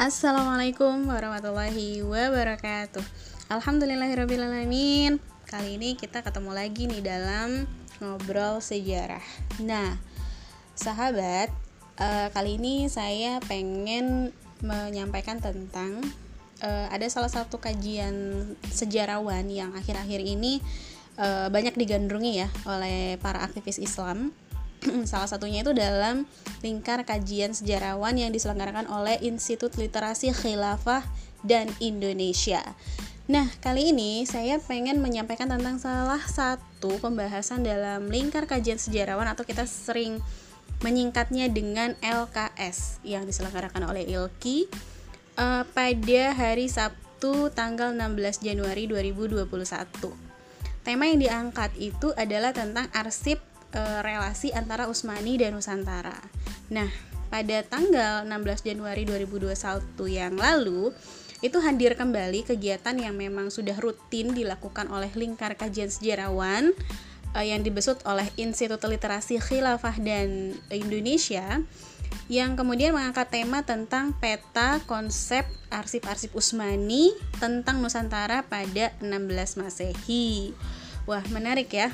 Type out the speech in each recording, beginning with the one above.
Assalamualaikum warahmatullahi wabarakatuh. Alhamdulillahirrabbilalamin. Kali ini kita ketemu lagi nih dalam ngobrol sejarah. Nah, sahabat uh, Kali ini saya pengen menyampaikan tentang uh, Ada salah satu kajian sejarawan yang akhir-akhir ini uh, banyak digandrungi ya oleh para aktivis Islam salah satunya itu dalam lingkar kajian sejarawan yang diselenggarakan oleh Institut Literasi Khilafah dan Indonesia. Nah, kali ini saya pengen menyampaikan tentang salah satu pembahasan dalam lingkar kajian sejarawan atau kita sering menyingkatnya dengan LKS yang diselenggarakan oleh ILKI uh, pada hari Sabtu tanggal 16 Januari 2021. Tema yang diangkat itu adalah tentang arsip e, relasi antara Usmani dan Nusantara. Nah, pada tanggal 16 Januari 2021 yang lalu, itu hadir kembali kegiatan yang memang sudah rutin dilakukan oleh Lingkar Kajian Sejarawan e, yang dibesut oleh Institut Literasi Khilafah dan Indonesia yang kemudian mengangkat tema tentang peta konsep arsip-arsip Usmani tentang Nusantara pada 16 Masehi. Wah, menarik ya.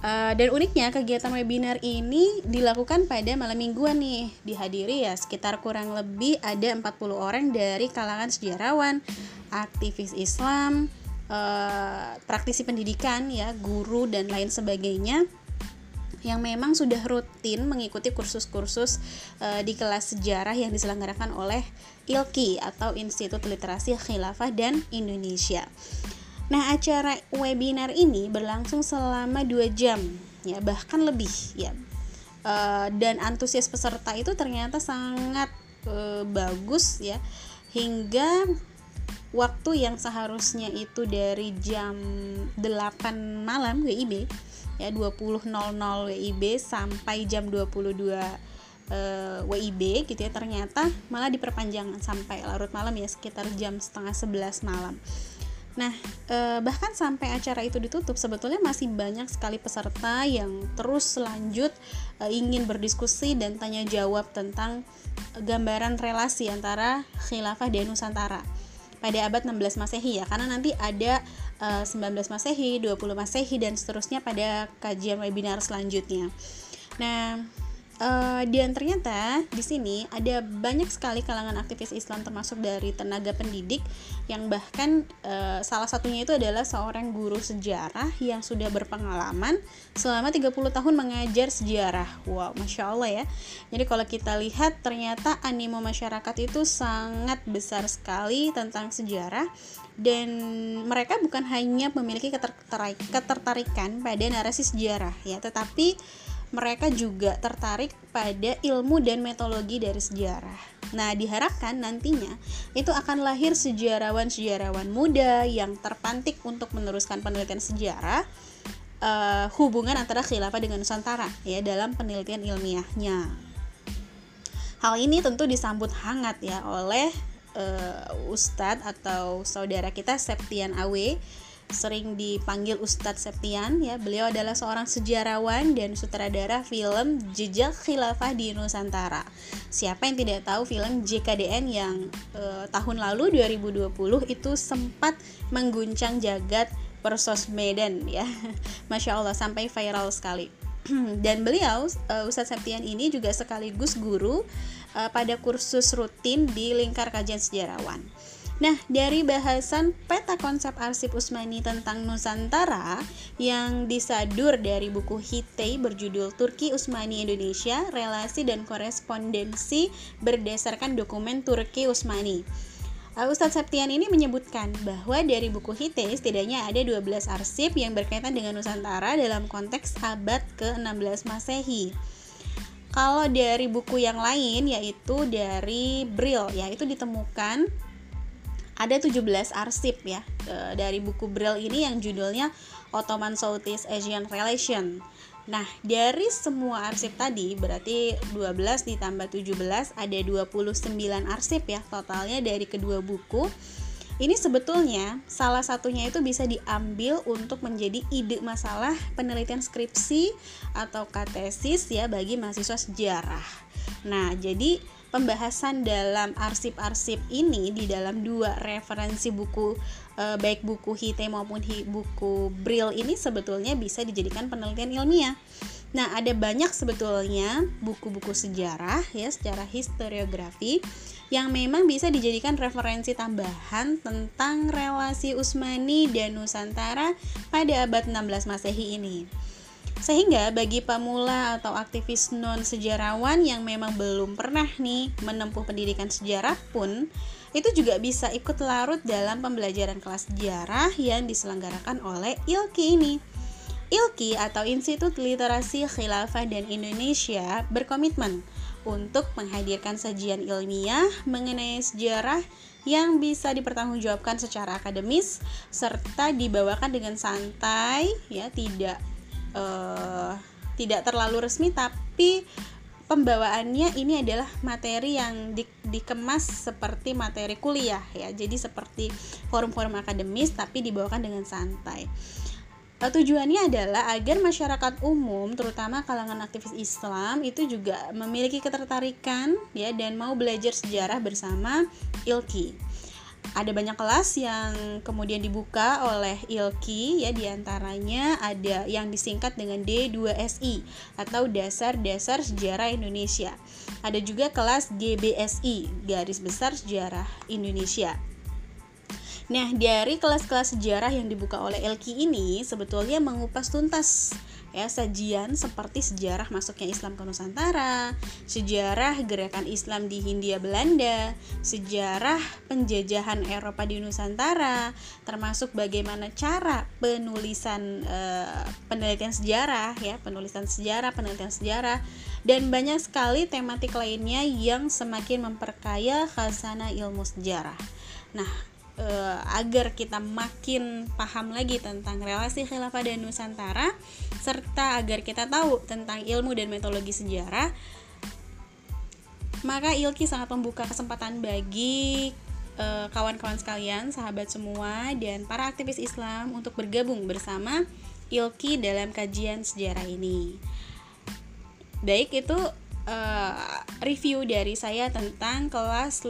Uh, dan uniknya kegiatan webinar ini dilakukan pada malam mingguan nih Dihadiri ya sekitar kurang lebih ada 40 orang dari kalangan sejarawan, aktivis Islam, uh, praktisi pendidikan ya, guru dan lain sebagainya yang memang sudah rutin mengikuti kursus-kursus uh, di kelas sejarah yang diselenggarakan oleh ILKI atau Institut Literasi Khilafah dan Indonesia. Nah, acara webinar ini berlangsung selama dua jam, ya bahkan lebih, ya. Uh, dan antusias peserta itu ternyata sangat uh, bagus, ya, hingga waktu yang seharusnya itu dari jam 8 malam WIB ya 20.00 WIB sampai jam 22 uh, WIB gitu ya ternyata malah diperpanjang sampai larut malam ya sekitar jam setengah 11 malam Nah, eh, bahkan sampai acara itu ditutup, sebetulnya masih banyak sekali peserta yang terus selanjut eh, ingin berdiskusi dan tanya jawab tentang gambaran relasi antara khilafah dan Nusantara pada abad 16 Masehi ya, karena nanti ada eh, 19 Masehi, 20 Masehi dan seterusnya pada kajian webinar selanjutnya. Nah, Uh, dan ternyata di sini ada banyak sekali kalangan aktivis Islam termasuk dari tenaga pendidik yang bahkan uh, salah satunya itu adalah seorang guru sejarah yang sudah berpengalaman selama 30 tahun mengajar sejarah. Wow, Masya Allah ya. Jadi kalau kita lihat ternyata animo masyarakat itu sangat besar sekali tentang sejarah dan mereka bukan hanya memiliki ketertarikan pada narasi sejarah ya, tetapi mereka juga tertarik pada ilmu dan metodologi dari sejarah. Nah, diharapkan nantinya itu akan lahir sejarawan-sejarawan muda yang terpantik untuk meneruskan penelitian sejarah uh, hubungan antara khilafah dengan Nusantara ya dalam penelitian ilmiahnya. Hal ini tentu disambut hangat ya oleh uh, Ustadz atau saudara kita Septian Awe sering dipanggil Ustadz Septian ya. Beliau adalah seorang sejarawan dan sutradara film Jejak Khilafah di Nusantara. Siapa yang tidak tahu film JKDN yang eh, tahun lalu 2020 itu sempat mengguncang jagat persosmedan ya. Masya Allah sampai viral sekali. dan beliau uh, Ustadz Septian ini juga sekaligus guru uh, pada kursus rutin di lingkar kajian sejarawan. Nah, dari bahasan peta konsep arsip Usmani tentang Nusantara yang disadur dari buku Hitei berjudul Turki Usmani Indonesia, Relasi dan Korespondensi berdasarkan dokumen Turki Usmani. Uh, Ustadz Septian ini menyebutkan bahwa dari buku Hitei setidaknya ada 12 arsip yang berkaitan dengan Nusantara dalam konteks abad ke-16 Masehi. Kalau dari buku yang lain yaitu dari Brill ya itu ditemukan ada 17 arsip ya e, dari buku Braille ini yang judulnya Ottoman Southeast Asian Relation. Nah, dari semua arsip tadi berarti 12 ditambah 17 ada 29 arsip ya totalnya dari kedua buku. Ini sebetulnya salah satunya itu bisa diambil untuk menjadi ide masalah penelitian skripsi atau katesis ya bagi mahasiswa sejarah. Nah, jadi pembahasan dalam arsip-arsip ini di dalam dua referensi buku e, baik buku Hite maupun hi, buku Brill ini sebetulnya bisa dijadikan penelitian ilmiah. Nah, ada banyak sebetulnya buku-buku sejarah ya secara historiografi yang memang bisa dijadikan referensi tambahan tentang relasi Utsmani dan Nusantara pada abad 16 Masehi ini. Sehingga bagi pemula atau aktivis non sejarawan yang memang belum pernah nih menempuh pendidikan sejarah pun itu juga bisa ikut larut dalam pembelajaran kelas sejarah yang diselenggarakan oleh ILKI ini. ILKI atau Institut Literasi Khilafah dan Indonesia berkomitmen untuk menghadirkan sajian ilmiah mengenai sejarah yang bisa dipertanggungjawabkan secara akademis serta dibawakan dengan santai ya tidak uh, tidak terlalu resmi tapi pembawaannya ini adalah materi yang di, dikemas seperti materi kuliah ya. Jadi seperti forum-forum akademis tapi dibawakan dengan santai. Uh, tujuannya adalah agar masyarakat umum terutama kalangan aktivis Islam itu juga memiliki ketertarikan ya dan mau belajar sejarah bersama ILKI ada banyak kelas yang kemudian dibuka oleh ILKI ya di antaranya ada yang disingkat dengan D2SI atau Dasar-Dasar Sejarah Indonesia. Ada juga kelas GBSI Garis Besar Sejarah Indonesia. Nah, dari kelas-kelas sejarah yang dibuka oleh ILKI ini sebetulnya mengupas tuntas ya sajian seperti sejarah masuknya Islam ke Nusantara, sejarah gerakan Islam di Hindia Belanda, sejarah penjajahan Eropa di Nusantara, termasuk bagaimana cara penulisan e, penelitian sejarah ya, penulisan sejarah, penelitian sejarah dan banyak sekali tematik lainnya yang semakin memperkaya khazanah ilmu sejarah. Nah, uh, agar kita makin paham lagi tentang relasi khilafah dan Nusantara serta agar kita tahu tentang ilmu dan metodologi sejarah maka Ilki sangat membuka kesempatan bagi eh, kawan-kawan sekalian, sahabat semua dan para aktivis Islam untuk bergabung bersama Ilki dalam kajian sejarah ini. Baik itu uh, review dari saya tentang kelas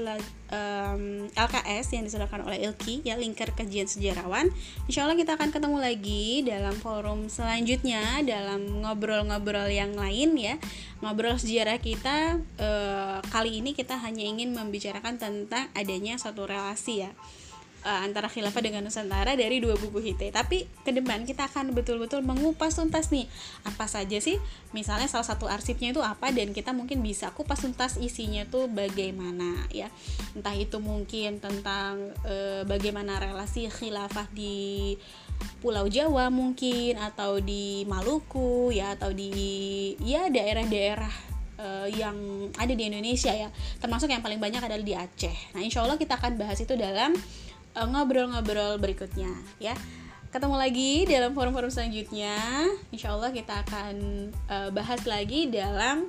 um, LKS yang diserahkan oleh Ilki ya Lingkar Kajian Sejarawan. Insya Allah kita akan ketemu lagi dalam forum selanjutnya dalam ngobrol-ngobrol yang lain ya ngobrol sejarah kita uh, kali ini kita hanya ingin membicarakan tentang adanya satu relasi ya uh, antara khilafah dengan Nusantara dari dua buku Hite. Tapi ke depan kita akan betul-betul mengupas tuntas nih apa saja sih misalnya salah satu arsipnya itu apa dan kita mungkin bisa kupas tuntas isinya tuh bagaimana ya. Entah itu mungkin tentang uh, bagaimana relasi khilafah di Pulau Jawa mungkin atau di Maluku ya atau di ya daerah-daerah uh, yang ada di Indonesia ya termasuk yang paling banyak adalah di Aceh. Nah insya Allah kita akan bahas itu dalam Eh, ngobrol-ngobrol berikutnya ya. Ketemu lagi dalam forum-forum selanjutnya. Insya Allah kita akan uh, bahas lagi dalam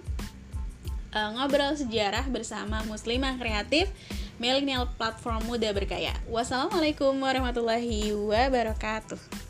uh, ngobrol sejarah bersama muslimah kreatif milenial platform muda berkaya. Wassalamualaikum warahmatullahi wabarakatuh